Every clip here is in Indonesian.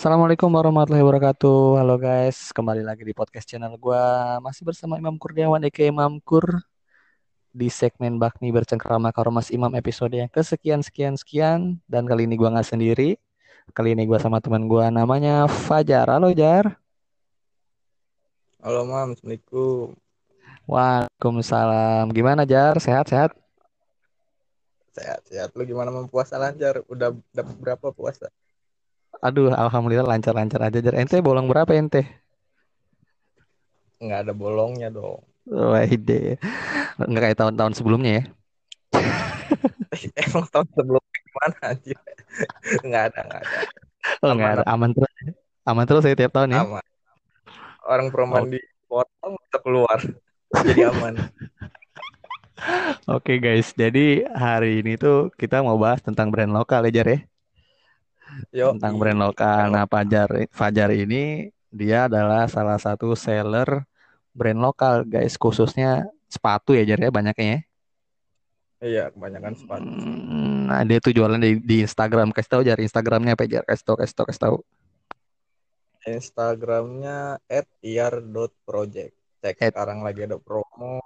Assalamualaikum warahmatullahi wabarakatuh. Halo guys, kembali lagi di podcast channel gua. Masih bersama Imam Kurniawan aka Imam Kur di segmen Bakmi Bercengkrama Karomas Imam episode yang kesekian sekian sekian dan kali ini gua nggak sendiri. Kali ini gua sama teman gua namanya Fajar. Halo Jar. Halo Mam, Assalamualaikum. Waalaikumsalam. Gimana Jar? Sehat-sehat? Sehat-sehat. Lu gimana mau puasa lancar? Udah dapat berapa puasa? Aduh, alhamdulillah lancar-lancar aja Jar. Ente bolong berapa ente? Nggak ada bolongnya dong. Wah, ide. Nggak kayak tahun-tahun sebelumnya ya. Emang tahun sebelumnya gimana aja? Nggak ada, nggak ada. Oh, nggak ada. Aman terus. ya? Aman terus ya tiap tahun ya. Aman. Orang perumahan Oh. di potong bisa keluar. Jadi aman. Oke guys, jadi hari ini tuh kita mau bahas tentang brand lokal ya Jar ya. Yo, Tentang brand lokal. Nah, Fajar Fajar ini dia adalah salah satu seller brand lokal guys, khususnya sepatu ya Jar ya banyaknya ya. Iya, kebanyakan sepatu. Hmm, Nah, dia tuh jualan di, di Instagram. Kasih tahu Jar, Instagramnya apa Jar? Kasih tahu, kasih tahu, kasih tahu. Instagramnya @ir.project. Cek At- sekarang lagi ada promo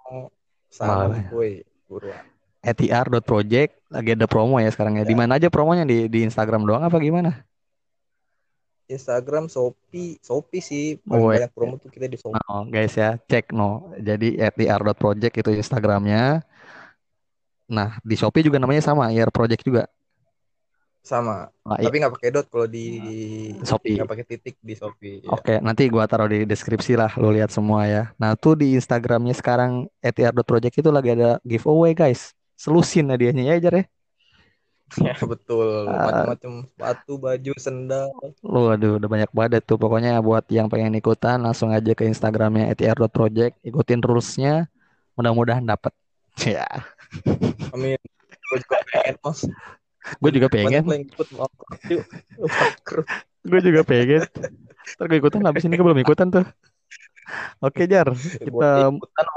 sama Malah. kue buruan. etr.project lagi ada promo ya sekarang ya. Di Ya. mana aja promonya di di Instagram doang apa gimana? Instagram Shopee, Shopee sih paling Oh, banyak promo tuh kita di Shopee. No, guys ya, cek no. Jadi @ir.project itu Instagramnya. Nah, di Shopee juga namanya sama, IR Project juga. Sama. Nah, Tapi nggak pakai dot kalau di Shopee. nggak pakai titik di Shopee. ya. Oke, nanti gua taruh di deskripsi lah, lo lihat semua ya. Nah, tuh di Instagramnya sekarang @ir.project itu lagi ada giveaway guys. Selusin hadiahnya ya, Jar ya. Ya betul. Macam-macam sepatu, baju, sendal. Lu aduh, udah banyak banget tuh. Pokoknya buat yang pengen ikutan langsung aja ke Instagramnya @ir.project, ikutin rulesnya. Mudah-mudahan dapat. Ya, Amin. Gue juga pengen mas. gue juga pengen. Mau. Gue juga pengen. Ntar gue ikutan habis ini gue belum ikutan tuh. Oke Jar, kita ikutan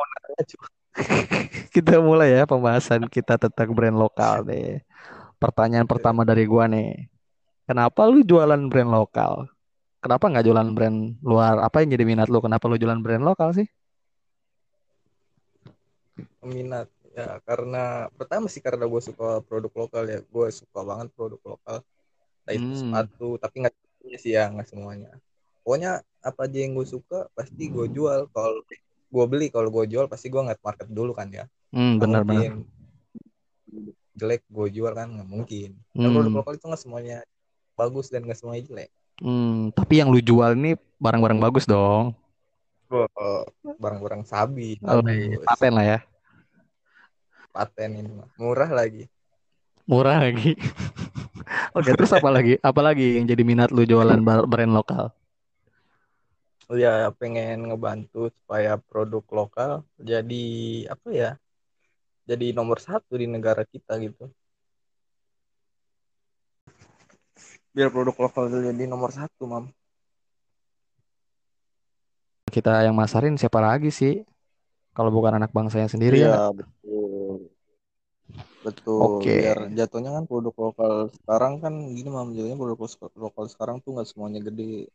cuma kita mulai ya pembahasan kita tentang brand lokal nih. Pertanyaan pertama dari gua nih, kenapa lu jualan brand lokal? Kenapa nggak jualan brand luar? Apa yang jadi minat lu? Kenapa lu jualan brand lokal sih? minat. Ya karena pertama sih karena gue suka produk lokal ya. Gue suka banget produk lokal. Nah itu Hmm. sepatu. Tapi nggak semuanya sih ya nggak semuanya. Pokoknya apa aja yang gue suka pasti gue jual. Kalau gue beli kalau gue jual pasti gue ngeliat market dulu kan ya. Hmm, Nggak benar-benar. mungkin jelek gue jual kan nggak mungkin. Kan produk Hmm, lokal itu nggak semuanya bagus dan nggak semuanya jelek. hmm, tapi yang lu jual ini barang-barang bagus dong. Oh, barang-barang sabi Oh, bagus. paten lah ya, Paten ini mah. Murah lagi. murah lagi. Oke, terus apa lagi? Apa lagi yang jadi minat lu jualan brand lokal? Ya pengen ngebantu supaya produk lokal jadi apa ya? Jadi nomor satu di negara kita gitu. Biar produk lokal itu jadi nomor satu, mam. Kita yang masarin siapa lagi sih? Kalau bukan anak bangsa yang sendiri ya? Iya, betul. Betul. Oke. Biar jatuhnya kan produk lokal sekarang kan gini, mam. Jadinya produk lokal sekarang tuh nggak semuanya gede.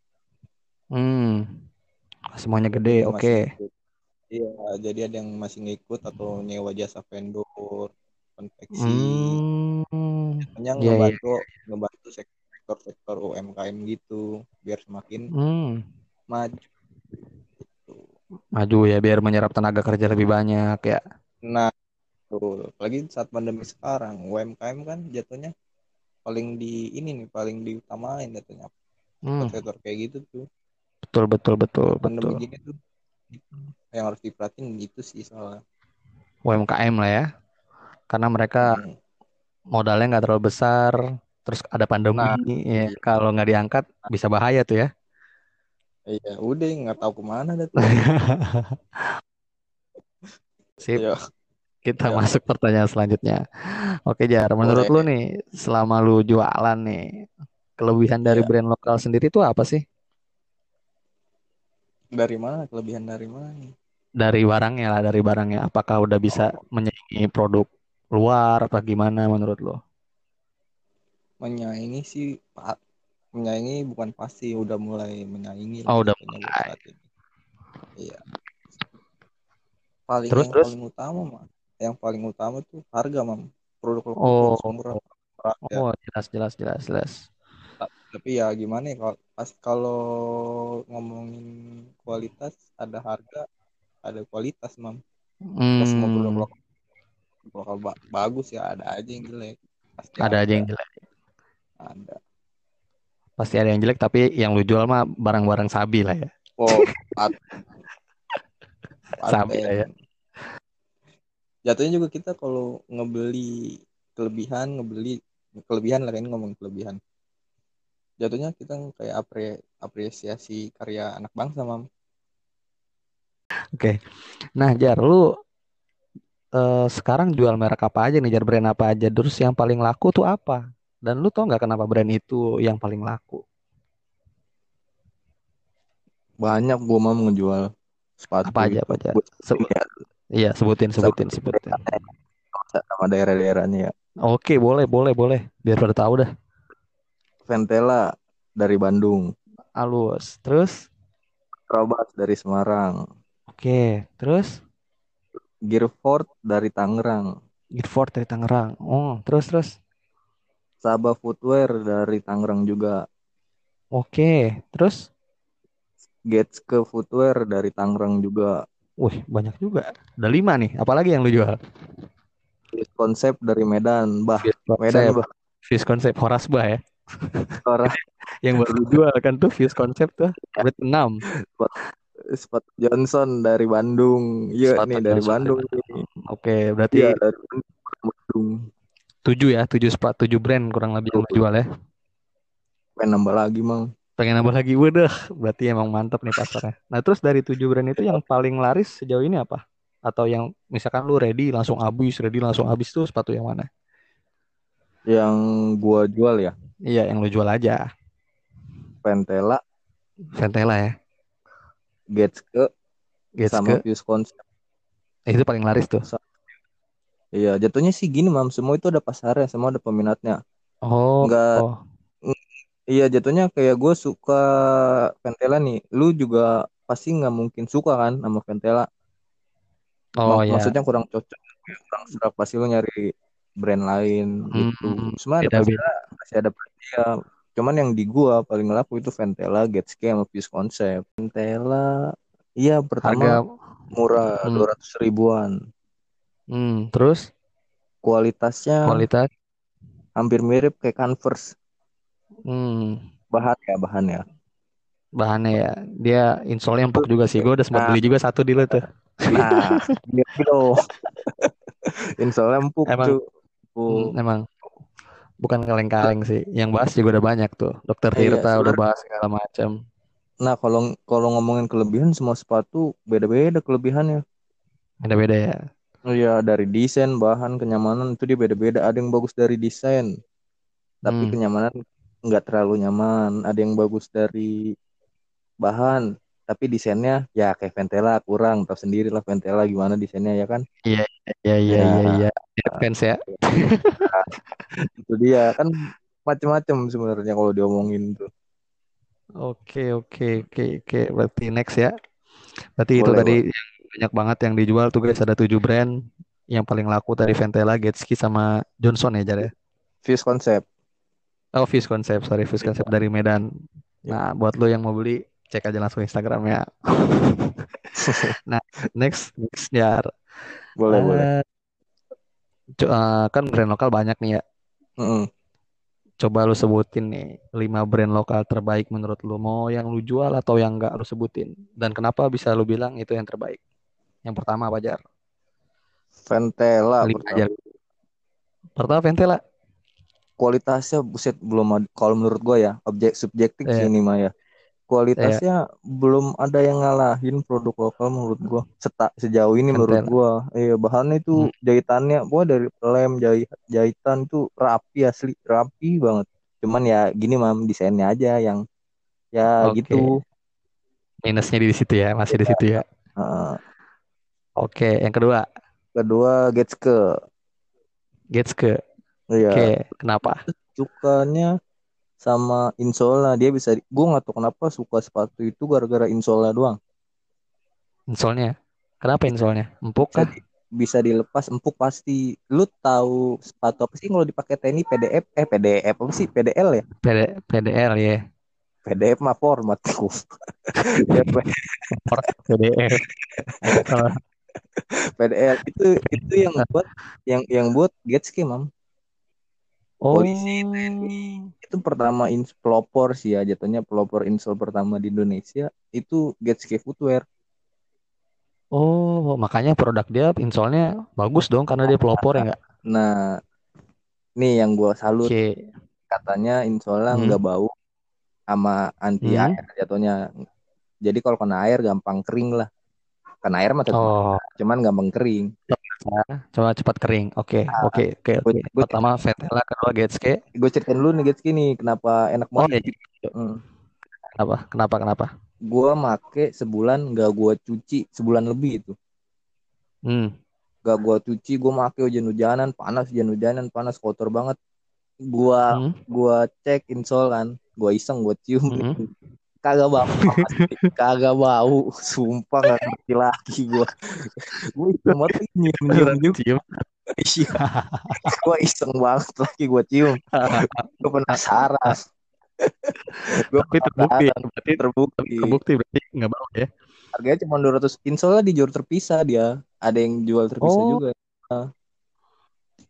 Hmm, semuanya gede, yang oke. ngikut. Iya, jadi ada yang masih ngikut atau nyewa jasa vendor, konveksi. Hmm, Hanya ya ya. ngebantu ngebantu sektor-sektor UMKM gitu biar semakin Hmm, maju. Gitu. maju ya biar menyerap tenaga kerja lebih banyak ya. Nah, tuh, apalagi saat pandemi sekarang, UMKM kan jatuhnya paling di ini nih, paling diutamain jatuhnya. Hmm, Sektor-sektor kayak gitu tuh. Betul betul betul Pandemi betul. gini tuh yang harus diperhatiin gitu sih soalnya. UMKM lah ya, karena mereka Hmm. modalnya nggak terlalu besar, terus ada pandemi, Nah, ya iya, kalau nggak diangkat bisa bahaya tuh ya. iya, udah nggak tahu ke mana dah tuh. Sip, Iya, kita ya, masuk pertanyaan selanjutnya. Oke Jar, menurut lu boleh. nih, selama lu jualan nih, kelebihan dari Ya, brand lokal sendiri itu apa sih? Dari mana? Kelebihan dari mana nih? Dari barangnya lah, dari barangnya. Apakah udah bisa Oh, menyaingi produk luar apa gimana menurut lo? menyaingi sih Pak menyaingi bukan pasti udah mulai menyaingi Oh, udah mulai. iya paling Terus yang terus. paling utama mah yang paling utama tuh harga mam produk lokal Oh, murah ya oh, jelas jelas jelas jelas. Tapi ya gimana ya kalau pas kalau ngomongin kualitas ada harga ada kualitas mam. Nggak semua produk Hmm, lokal, lokal ba- bagus ya ada aja yang jelek. Pasti ada aja ada. yang jelek. ada. Pasti ada yang jelek, tapi yang lu jual mah barang-barang sabi lah ya. oh pat- Sabi lah ya. jatuhnya juga kita kalau ngebeli kelebihan ngebeli kelebihan lah kan ngomong kelebihan jatuhnya kita kayak apre, apresiasi karya anak bangsa mam Oke. Nah, Jar, lu eh, sekarang jual merek apa aja nih, Jar brand apa aja? Terus yang paling laku tuh apa? Dan lu tau nggak kenapa brand itu yang paling laku? banyak gua mam ngejual sepatu Apa aja, apa aja? Se- ya, iya, sebutin, sebutin, sebutin. sama daerah-daerahnya ya Oke, boleh, boleh, boleh. Biar pada tahu dah. Ventela dari Bandung Alus. Terus, Robas dari Semarang oke. Terus, Gearford dari Tangerang Gifford dari Tangerang. Oh, terus, terus. Sabah Footwear dari Tangerang juga Oke, terus. Getske Footwear dari Tangerang juga Wih, banyak juga. Ada lima nih. Apalagi yang lu jual? Fit Konsep dari Medan bah Fuse Medan Concept. bah Fuse Concept Horas Bah ya. Orang Yang baru lu jual kan tuh Fuse Concept tuh. Berarti 6. sepatu Johnson dari Bandung iya nih dari Johnson Bandung dari nih Oke, berarti iya dari Bandung 7 ya, 7 sepatu, 7 brand kurang lebih yang lu jual ya. pengen nambah lagi mang Pengen nambah lagi, waduh, berarti emang mantep nih pasarnya. Nah, terus dari 7 brand itu yang paling laris sejauh ini apa? Atau yang misalkan lu ready langsung habis, ready langsung habis tuh sepatu yang mana? Yang gua jual ya? Iya, yang lu jual aja. Ventela. Ventela ya. Getske sama Getske, Fuse Konsep eh, itu paling laris tuh. iya jatuhnya sih gini mam. Semua itu ada pasarnya semua ada peminatnya. Oh, Nggak- oh, iya jatuhnya kayak gue suka Ventela nih. Lu juga pasti nggak mungkin suka kan sama Ventela? Oh Mak- ya. maksudnya kurang cocok kurang serak pasti lu nyari brand lain gitu. Hmm, semua ada pasti, pasti ada ya cuman yang di gua paling laku itu Ventela Getske sama Fuse Concept. Ventela iya pertama Harga, murah hmm, dua ratus ribuan. Hmm, terus? Kualitasnya kualitas, hampir mirip kayak Converse. Hmm, bahan ya bahan ya. Bahannya ya. Dia insolnya empuk juga sih. Gue udah sempat nah. beli juga satu di lu tuh. nah gitu insolnya empuk Emang, tuh hmm, emang bukan kaleng-kaleng sih. Yang bahas juga udah banyak tuh. Dokter iya Tirta udah sebenarnya bahas segala macam. nah kalau kalau ngomongin kelebihan semua sepatu beda-beda kelebihannya Beda-beda ya. Iya dari desain, bahan, kenyamanan itu dia beda-beda. Ada yang bagus dari desain, tapi Hmm, kenyamanan nggak terlalu nyaman. Ada yang bagus dari bahan, tapi desainnya ya kayak Ventela kurang. Tahu sendiri lah Ventela gimana desainnya ya kan? iya, iya, iya, Ya iya, iya. Fans ya. itu dia kan macem-macem sebenarnya kalau diomongin tuh. Oke, oke, oke, oke. Berarti next ya. Berarti itu Boleh tadi boleh. yang banyak banget yang dijual tuh guys. Ada tujuh brand. Yang paling laku tadi Ventela, Getski, sama Johnson ya, Jar ya. Fuse konsep. Oh, Fuse Concept, sorry, Fuse Concept dari Medan. Ya. Nah, buat lo yang mau beli, cek aja langsung Instagramnya. Nah, next, next Jar. Boleh boleh. Eh, co- eh, kan brand lokal banyak nih ya. Mm-mm. Coba lu sebutin nih, lima brand lokal terbaik menurut lu. Mau yang lu jual atau yang enggak lu sebutin. Dan kenapa bisa lu bilang itu yang terbaik? Yang pertama apa, Jar? Ventela Lima pertama. Pertama Ventela. Kualitasnya buset belum ada. Kalau menurut gua ya objek subjektif sih Eh, ini mah ya. Kualitasnya belum ada yang ngalahin produk lokal menurut gua Seta, sejauh ini menurut Ventela. gua iya bahannya itu Hmm, jahitannya gua dari lem jahit jahitan itu rapi asli rapi banget cuman ya gini mam desainnya aja yang ya Oke. gitu Minusnya di situ ya, masih di situ ya. Heeh. Oke, yang kedua, kedua Getske Getske. iya Oke, kenapa? sukanya sama insolnya dia bisa gue nggak tahu kenapa suka sepatu itu gara-gara insolnya doang. Insolnya. Kenapa insolnya? Empuk di- bisa dilepas empuk pasti. Lu tahu sepatu apa sih kalau dipakai TNI? PDF eh PDF apa sih? PDL ya? PD, PDL ya. PDF mah formatku ya PDL. Kalau PDL itu itu yang buat yang yang buat Getski mam polisi TNI itu pertama ins pelopor sih ya jatuhnya pelopor insol pertama di Indonesia itu Getski Footwear oh, makanya produk dia insolnya bagus dong karena dia pelopor ya nggak? nah nih yang gua salut Oke. katanya insolnya Hmm. nggak bau sama anti Hmm. air jatuhnya jadi kalau kena air gampang kering lah kena air mah tetap Oh, cuman gampang kering coba cepat kering. Oke, oke, oke, oke. Pertama Vetela, kedua Getske. gue ceritain dulu nih Getski nih kenapa enak Oh, banget ya. Hmm. Kenapa? Kenapa? Kenapa? gue make sebulan nggak gue cuci sebulan lebih itu Hmm. gak gue cuci gue make hujan-hujanan panas hujan-hujanan panas kotor banget gue Hmm. gua cek insol kan gue iseng gue cium Hmm. kagak bau kagak bau sumpah gak ngerti lagi gue gue iseng banget nyium nyium Cium. Iya. gue iseng banget lagi gue cium gue penasaran gue Tapi terbukti, berarti terbukti terbukti berarti nggak bau ya. harganya cuma 200 insolnya dijual terpisah dia ada yang jual terpisah Oh. juga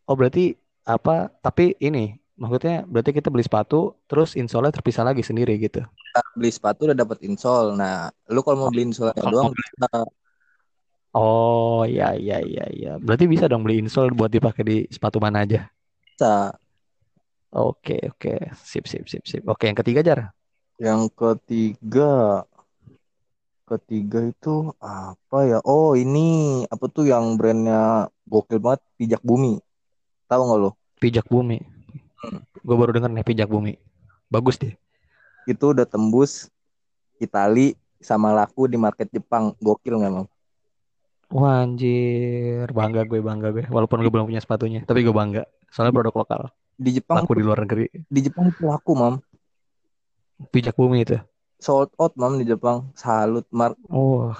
Oh, berarti apa? Tapi ini maksudnya berarti kita beli sepatu terus insolnya terpisah lagi sendiri gitu. beli sepatu udah dapat insol nah lu kalau mau beli insolnya Kalau doang bisa Oh, iya iya iya iya. Berarti bisa dong beli insol buat dipakai di sepatu mana aja. bisa Oke, oke. Sip, sip, sip, sip. Oke, yang ketiga, Jar. yang ketiga ketiga itu apa ya oh ini apa tuh yang brandnya gokil banget pijak bumi tahu nggak lo Pijak Bumi. Gue baru denger nih Pijak Bumi. Bagus deh. itu udah tembus Itali sama laku di market Jepang gokil nggak mam Wah, anjir. Bangga gue, bangga gue. Walaupun gue belum punya sepatunya, tapi gue bangga. Soalnya produk lokal. di Jepang Laku di luar negeri. di Jepang itu laku mam Pijak Bumi itu. sold out mam di Jepang salut mar Oh,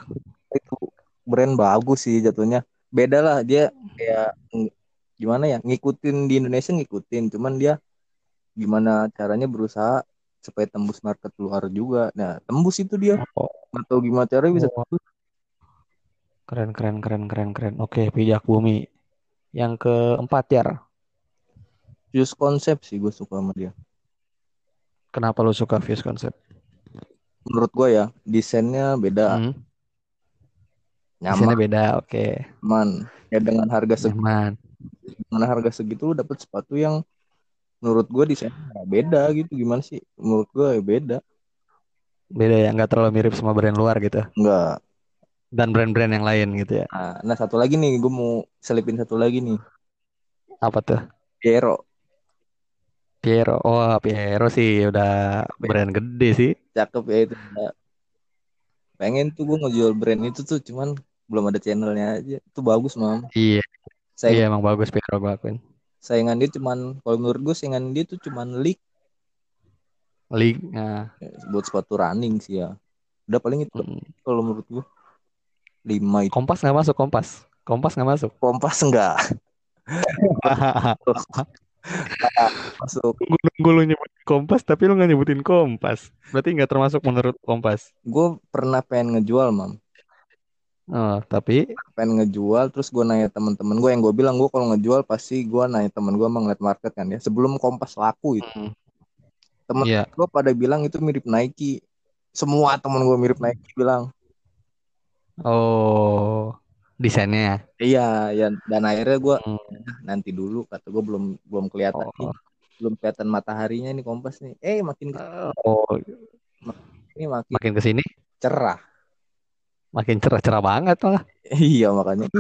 itu brand bagus sih jatuhnya beda lah dia kayak gimana ya ngikutin di Indonesia ngikutin cuman dia gimana caranya berusaha supaya tembus market luar juga nah tembus itu dia oh, atau gimana caranya bisa oh. tembus Keren, keren, keren, keren, keren. Oke, Pijak Bumi. Yang keempat, Jar. Fuse konsep sih gue suka sama dia Kenapa lo suka Fuse Concept? menurut gue ya desainnya beda Hmm, nyaman desainnya beda. Oke, nyaman ya dengan harga segitu nyaman. Dengan harga segitu lu dapet sepatu yang menurut gue desainnya beda gitu. Gimana sih? Menurut gue ya beda. Beda ya, nggak terlalu mirip sama brand luar gitu. enggak Dan brand-brand yang lain gitu ya. nah, nah satu lagi nih. Gue mau selipin satu lagi nih. Apa tuh? Piero. Piero. Oh, Piero sih. Udah brand gede sih. cakep ya itu. Pengen tuh gue ngejual brand itu tuh. Cuman belum ada channelnya aja. Itu bagus mam. Iya, Saing, iya emang bagus Piero gue akuin. saingan dia cuman kalau menurut gue saingan dia tuh cuman leak League. Nah, buat sepatu running sih ya udah paling itu mm. kalau menurut gue lima itu Kompas nggak masuk Kompas. Kompas nggak masuk. kompas enggak masuk Nunggu lu nyebutin Kompas tapi lu nggak nyebutin Kompas. Berarti nggak termasuk menurut Kompas. gue pernah pengen ngejual mam Oh, tapi pengen ngejual terus gue nanya teman-teman gue yang gue bilang gue kalau ngejual pasti gue nanya teman gue ngeliat market kan ya sebelum kompas laku itu. Mm, temen iya. gue pada bilang itu mirip Nike. Semua teman gue mirip Nike bilang. Oh, desainnya. iya ya dan akhirnya gue Hmm, nanti dulu kata gue belum belum kelihatan nih Oh, belum kelihatan mataharinya nih kompas nih. Eh makin oh, sini makin makin ke sini cerah makin cerah-cerah banget malah. iya makanya itu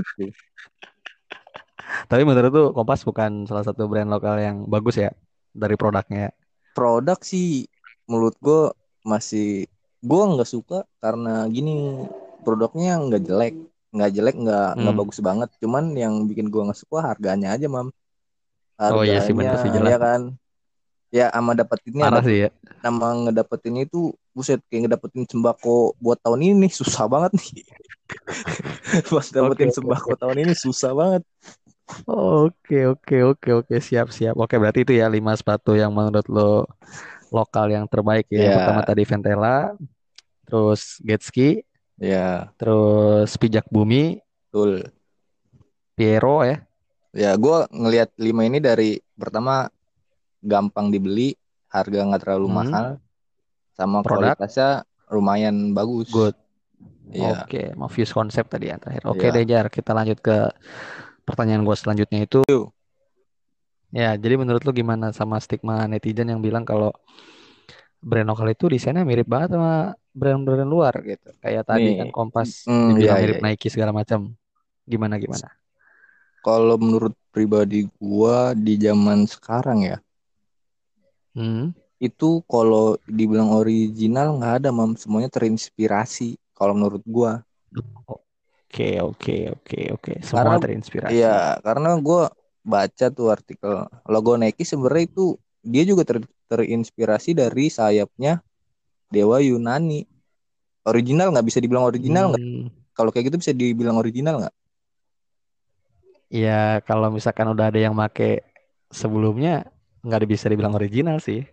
Tapi menurut tuh Kompas bukan salah satu brand lokal yang bagus ya dari produknya. produk sih menurut gue masih gue nggak suka karena gini produknya nggak jelek nggak jelek nggak nggak Hmm. bagus banget cuman yang bikin gue nggak suka harganya aja mam Oh iya sih, bener harganya sih, jelas. ya kan ya sama dapetinnya Parah sih ya. nama ngedapetinnya itu buset kayak ngedapetin sembako buat tahun ini nih susah banget nih buat dapetin oke, sembako oke. tahun ini susah banget Oke, oke, oke, oke, siap, siap. Oke, berarti itu ya lima sepatu yang menurut lo lokal yang terbaik ya. Yang pertama ya tadi Ventela, terus Getski, ya terus Pijak Bumi, betul Piero ya. ya gue ngelihat lima ini dari pertama gampang dibeli harga nggak terlalu Hmm. mahal sama Produk? kualitasnya lumayan bagus Good. Iya. Oke, mau views konsep tadi yang terakhir. Oke Iya. deh Jar, kita lanjut ke pertanyaan gue selanjutnya itu. Ya, jadi menurut lu gimana sama stigma netizen yang bilang kalau brand lokal itu desainnya mirip banget sama brand-brand luar gitu. Kayak tadi Nih, kan Kompas hmm, dibilang iya, mirip iya. Nike segala macam. Gimana gimana? kalau menurut pribadi gua di zaman sekarang ya Hmm. Itu kalau dibilang original nggak ada mam. Semuanya terinspirasi kalau menurut gua. Oke, oke, oke, oke. Semua Karena- terinspirasi. Iya karena gua baca tuh artikel. Logo Nike sebenarnya itu dia juga ter- terinspirasi dari sayapnya dewa Yunani. Original nggak? Bisa dibilang original nggak? Hmm, kalau kayak gitu bisa dibilang original nggak? Ya kalau misalkan udah ada yang make sebelumnya nggak bisa dibilang original sih.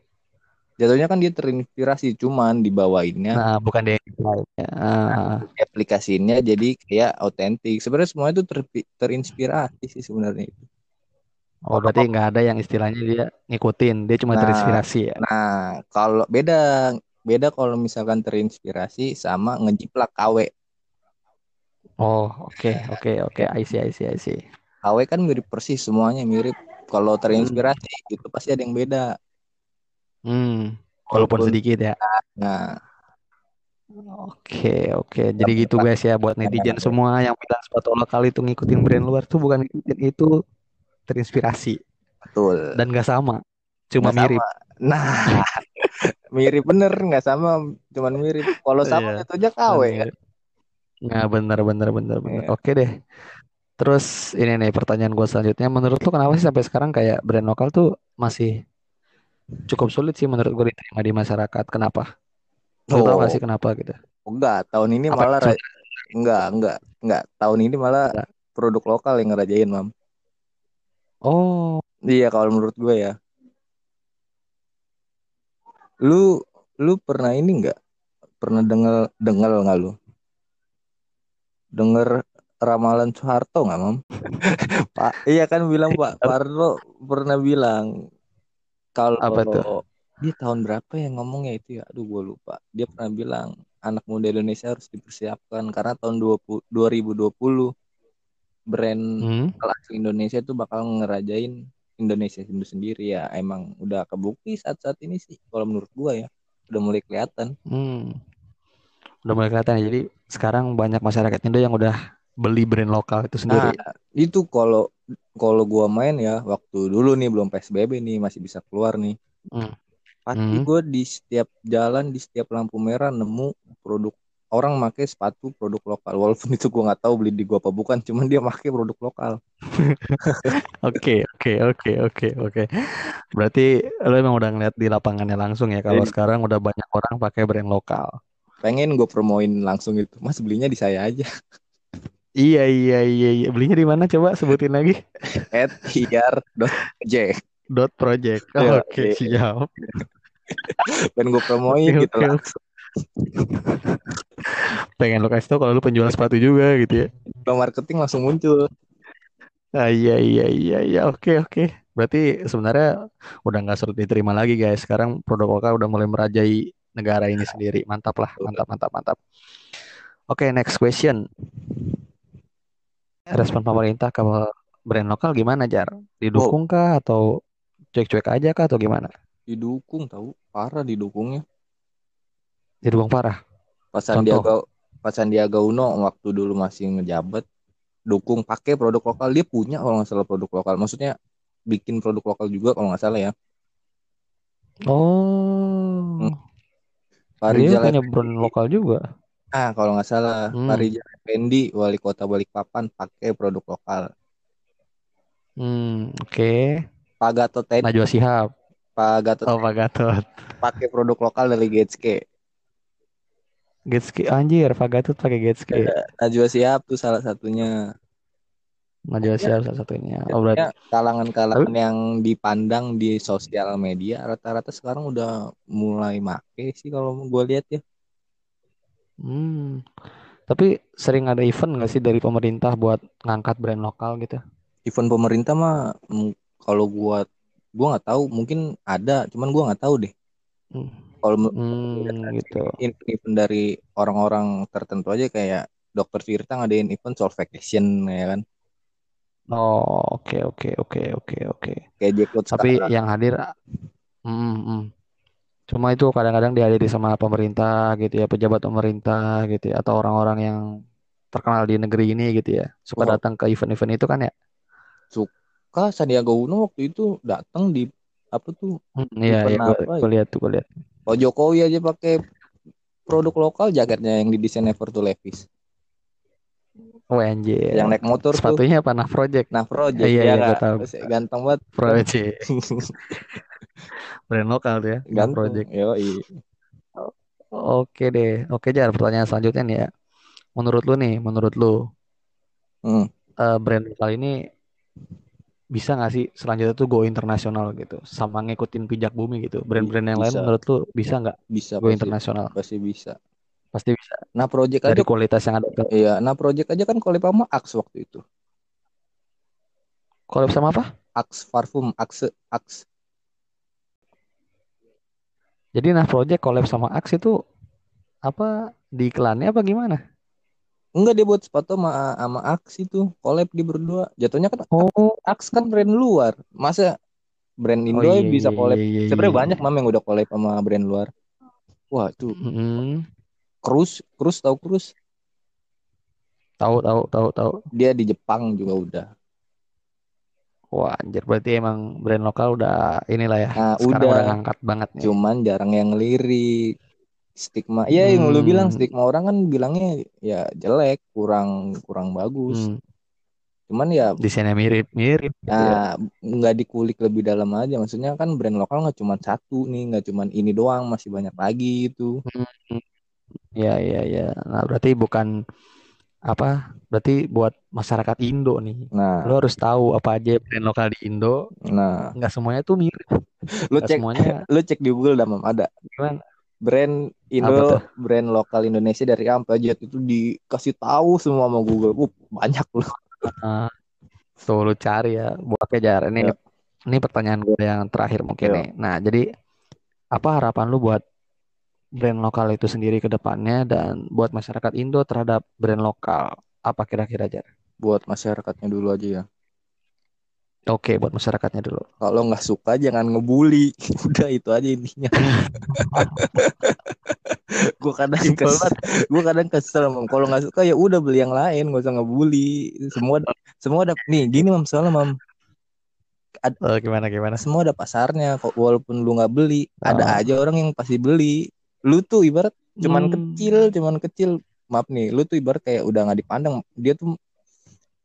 Jatuhnya kan dia terinspirasi cuman dibawainnya Nah, bukan dia yang lain. Ah, aplikasinya jadi kayak autentik. Sebenarnya semua itu ter- terinspirasi sih sebenarnya itu. oh, berarti nggak ada yang istilahnya dia ngikutin, dia cuma Nah, terinspirasi ya. Nah, kalau beda beda kalau misalkan terinspirasi sama ngejiplak KW. Oh, oke, oke, oke. I see, I see, I see. KW kan mirip persis semuanya mirip. Kalau terinspirasi itu pasti ada yang beda. Hmm, walaupun Walaupun- sedikit ya. Nah, Oke, oke. Jadi gitu guys ya buat netizen semua yang bilang sepatu lokal itu ngikutin brand luar tuh bukan ngikutin itu terinspirasi betul. dan gak sama, cuma Nggak mirip. sama. Nah, mirip bener nggak sama, cuman mirip. Kalau sama itu aja KW kan. Nah, bener, bener, bener, bener. Iya. Oke deh. Terus ini nih pertanyaan gue selanjutnya. Menurut lu kenapa sih sampai sekarang kayak brand lokal tuh masih cukup sulit sih menurut gue diterima di masyarakat? Kenapa? Lu tau gak Oh, sih kenapa gitu? enggak, tahun ini Apa malah ra- enggak, enggak, enggak. Tahun ini malah produk lokal yang ngerajain, Mam. Oh, Iya, kalau menurut gue ya. Lu lu pernah ini enggak? Pernah dengar dengar nggak lu? Dengar ramalan Soeharto nggak, Mam? Pak, iya kan bilang Pak Parlo pernah bilang kalau Apa tuh? dia tahun berapa yang ngomongnya itu ya? Aduh, gue lupa. Dia pernah bilang anak muda Indonesia harus dipersiapkan karena tahun 20, 2020 brand hmm? kelas Indonesia itu bakal ngerajain Indonesia itu sendiri ya. Emang udah kebukti saat-saat ini sih kalau menurut gua ya. Udah mulai kelihatan. Hmm. Udah mulai kelihatan ya. Jadi sekarang banyak masyarakat Indo yang udah beli brand lokal itu sendiri. Nah, itu kalau kalau gua main ya waktu dulu nih belum PSBB nih masih bisa keluar nih. Hmm. Pasti Hmm. gua di setiap jalan di setiap lampu merah nemu produk orang pakai sepatu produk lokal walaupun itu gua nggak tahu beli di gua apa bukan cuman dia pakai produk lokal Oke, oke, oke, oke, oke. Berarti lo emang udah ngeliat di lapangannya langsung ya kalau Iya. sekarang udah banyak orang pakai brand lokal. pengen gue promoin langsung itu mas belinya di saya aja Iya, iya, iya, iya. Belinya di mana coba sebutin lagi? at hiar.j Dot Project. Iya, Oke, iya. siap. pengen gue promoin Oke, gitu oke, lah. Pengen lo kasih tau kalau lu penjual sepatu juga gitu ya. Kalau marketing langsung muncul Ah, iya, iya, iya, iya. Oke, oke. Berarti sebenarnya udah nggak sulit diterima lagi guys. Sekarang produk lokal udah mulai merajai negara ini sendiri. Mantap lah, mantap, mantap, mantap. Oke, next question. Respon pemerintah ke brand lokal gimana, Jar? Didukung kah atau cuek-cuek aja kah atau gimana? didukung tahu parah didukungnya Didukung parah. pas Sandiaga pas Sandiaga Uno waktu dulu masih ngejabat dukung pakai produk lokal dia punya kalau nggak salah produk lokal maksudnya bikin produk lokal juga kalau nggak salah ya Oh. Hmm. Dia Farizal punya brand lokal juga. Ah kalau nggak salah Hmm. Farizal Effendi wali kota Balikpapan pakai produk lokal Hmm, oke. Pak Gatot Teddy Najwa Shihab. Pak Gatot Oh Pak Gatot. pakai produk lokal dari Getske. Getski anjir Pak Gatot pakai Getski. Najwa Shihab tuh salah satunya. Najwa Shihab salah satunya. Oh berarti Ya, kalangan-kalangan yang dipandang di sosial media rata-rata sekarang udah mulai make sih kalau gue lihat ya. Hmm. Tapi sering ada event nggak sih dari pemerintah buat ngangkat brand lokal gitu? Event pemerintah mah kalau gua gua nggak tahu mungkin ada, cuman gua nggak tahu deh. Hmm, Kalau Hmm, gitu. event dari orang-orang tertentu aja kayak Dokter Tirta ngadain event Soul Vacation ya kan. Oh oke oke oke oke oke. Kayak Jackpot Tapi sekarang. yang hadir, hmm, hmm. Cuma itu kadang-kadang dihadiri sama pemerintah gitu ya, pejabat pemerintah gitu ya, atau orang-orang yang terkenal di negeri ini gitu ya, suka Wah. datang ke event-event itu kan ya. Suka Sandiaga Uno waktu itu datang di apa tuh Hmm, iya iya gue ya? lihat tuh gue lihat. Pak Jokowi aja pakai produk lokal jaketnya yang didesain Ever to Levis. Oh anjir. Yang naik motor tuh. Sepatunya apa? Nah Project. Nah, Project Iya, ya iya, gua tahu. Ganteng banget. Project. Brand lokal ya. Ganteng. Project. Yoi. Oke deh. Oke Jar, pertanyaan selanjutnya nih ya. Menurut lu nih, menurut lu Hmm. eh, brand lokal ini bisa nggak sih selanjutnya tuh go internasional gitu, sama ngikutin pijak bumi gitu. Brand-brand yang lain Bisa. menurut lu bisa nggak Bisa go internasional? pasti bisa. Pasti bisa. Nah, Project aja Dari kualitas yang ada iya, nah Project aja kan collab sama Axe waktu itu. collab sama apa? Axe Parfum, Axe, Axe. Jadi nah project collab sama Axe itu apa di iklannya apa gimana? Enggak dia buat sepatu sama sama Axe itu collab di berdua. Jatuhnya kan Oh, Axe kan brand luar. Masa brand oh Indo iya bisa iya collab? iya iya. Sebenarnya iya. banyak mam yang udah collab sama brand luar. Wah, itu Mm-mm. Cruise, Cruise tahu Cruise? Tahu tahu tahu tahu. Dia di Jepang juga udah. Wah anjir berarti emang brand lokal udah inilah ya. Nah, Sekarang udah udah. ngangkat banget nih. Cuman jarang yang lirik. Stigma. Ya yang lu bilang Hmm, stigma orang kan bilangnya ya jelek, kurang kurang bagus. hmm. Cuman ya Desainnya mirip-mirip gitu ya. nah nggak dikulik lebih dalam aja. Maksudnya kan brand lokal nggak cuma satu nih, nggak cuma ini doang, masih banyak lagi itu. Hmm, Iya iya iya. Nah berarti bukan apa? Berarti buat masyarakat Indo nih. Nah, Lo harus tahu apa aja brand lokal di Indo. nah, Nggak semuanya tuh mirip. lu Nggak cek semuanya lu cek di Google dah, Mam, ada gimana? brand Apa Indo, brand lokal Indonesia dari A sampai Z itu dikasih tahu semua sama Google. Uh, banyak loh. Ah, tuh lu cari ya. Buat kejar. Ini Ya, ini pertanyaan gue yang terakhir mungkin ya. nih. Nah jadi apa harapan lu buat brand lokal itu sendiri ke depannya dan buat masyarakat Indo terhadap brand lokal? Apa kira-kira aja? Buat masyarakatnya dulu aja ya. Oke, buat masyarakatnya dulu. Kalau nggak suka jangan ngebully. Udah itu aja intinya. gue kadang Simpel kes, banget. gue kadang kesel mam. Kalau nggak suka ya udah beli yang lain, gak usah ngebully. Semua semua ada nih gini mam soalnya mam. Ad- Oh, gimana gimana? semua ada pasarnya. Kok walaupun lu nggak beli, ada Oh. aja orang yang pasti beli. Lu tuh ibarat cuman Hmm. kecil, cuman kecil. Maaf nih, lu tuh ibarat kayak udah nggak dipandang. Dia tuh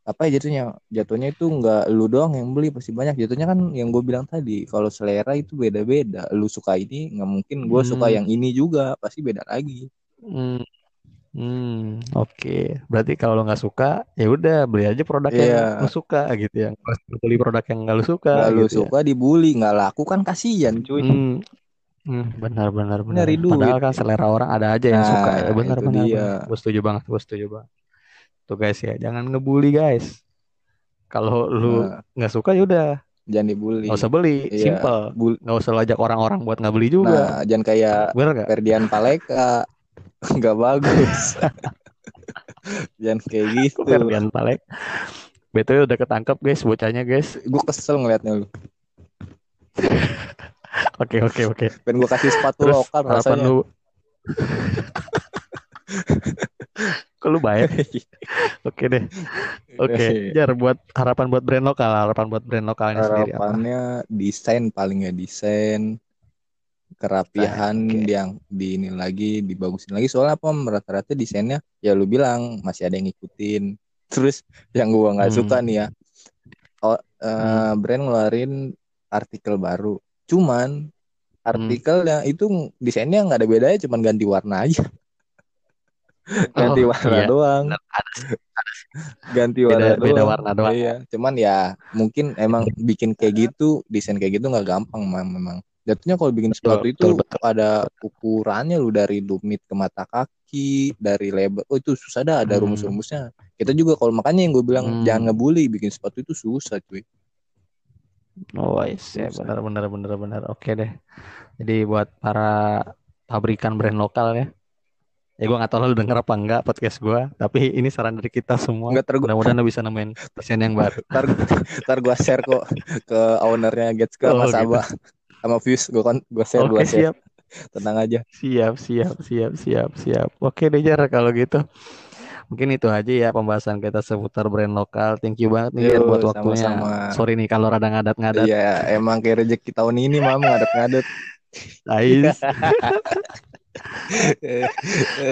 apa ya jatuhnya? Jatuhnya itu nggak lu doang yang beli pasti banyak. Jatuhnya kan yang gue bilang tadi, kalau selera itu beda-beda. Lu suka ini nggak mungkin gue suka Hmm. yang ini juga, pasti beda lagi. Hmm. Hmm, oke. Berarti kalau lo nggak suka, ya udah beli aja produk yang Iya, lo suka gitu ya. Beli produk yang nggak lo suka nggak lu gitu ya. suka dibully, nggak laku kan kasihan cuy. Hmm, hmm, benar benar benar. Nyari duit. Padahal kan selera orang ada aja yang suka ya. Nah, Benar itu benar dia. benar. Gue setuju banget, gue setuju banget. Tuh guys ya, jangan ngebully guys. Kalau lu Nah, nggak suka ya udah jangan dibully. usah beli, Iya, simple. bul Nggak usah lo ajak orang-orang buat nggak beli juga. Nah, jangan kayak Bener nggak? Ferdian Paleka, nggak bagus. jangan kayak gitu. Ferdian Palek? BTW udah ketangkep guys, bocahnya guys. Gue kesel ngeliatnya lu. Oke oke oke. Pengen gue kasih sepatu Terus lokal harapan rasanya. lu Kok lu baik? Oke deh. Oke. Jar buat harapan buat brand lokal, harapan buat brand lokalnya sendiri apa? Harapannya desain paling ya desain kerapihan Oke. yang di ini lagi dibagusin lagi soalnya apa rata-rata desainnya ya lu bilang masih ada yang ngikutin terus yang gua nggak Hmm. suka nih ya oh, eh, Hmm. brand ngeluarin artikel baru cuman artikelnya itu desainnya nggak ada bedanya cuman ganti warna aja ganti Oh, warna iya. doang Bener, ada sih. ganti Beda, warna beda doang warna doang. iya cuman ya mungkin emang bikin kayak gitu desain kayak gitu nggak gampang memang jatuhnya kalau bikin Betul, sepatu itu betul, betul. ada ukurannya lu dari lumit ke mata kaki dari lebar oh itu susah dah ada Hmm. rumus-rumusnya kita juga kalau makanya yang gue bilang Hmm. jangan ngebully bikin sepatu itu susah cuy Oh, yes, ya Susah. benar benar benar benar. Oke deh. Jadi buat para pabrikan brand lokal ya. Ya gue nggak tahu lu denger apa enggak podcast gue, tapi ini saran dari kita semua. Nggak, ter- Mudah-mudahan lu bisa nemuin desain yang baru. ntar ntar gue share kok ke ownernya Getska Oh, sama gitu. Sabah sama Fuse gue kon gue share Oke, gue share siap. tenang aja Siap, siap, siap, siap, siap. Oke deh Jar kalau gitu. Mungkin itu aja ya pembahasan kita seputar brand lokal. Thank you banget nih Yo, buat waktunya. sama-sama. Sorry nih kalau rada ngadat-ngadat. iya emang kayak rezeki tahun ini mam.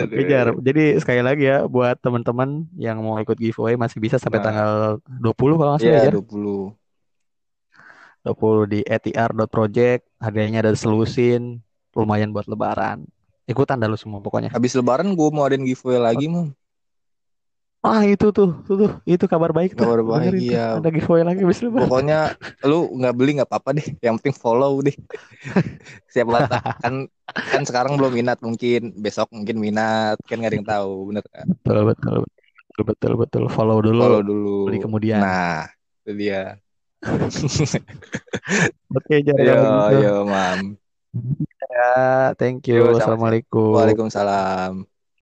Oke, Jar. Jadi sekali lagi ya buat teman-teman yang mau ikut giveaway masih bisa sampai Nah. tanggal 20 kalau nggak salah ya, Iya Jar. 20 20 di etr.project. Harganya ada selusin. Lumayan buat lebaran. Ikutan dah lu semua pokoknya. Habis lebaran gue mau adain giveaway lagi mam Ah itu tuh, tuh, tuh, itu kabar baik tuh. Kabar baik, iya. Ada giveaway lagi habis lebaran. Pokoknya lu nggak beli nggak apa-apa deh Yang penting follow deh Siapa tahu kan kan sekarang belum minat mungkin besok mungkin minat kan nggak ada yang tahu bener kan Betul, betul, betul, betul, betul. Follow dulu, follow dulu beli kemudian. nah itu dia Oke, Jar. yo gitu. yo mam Ya, thank you. Yo. Assalamualaikum. Waalaikumsalam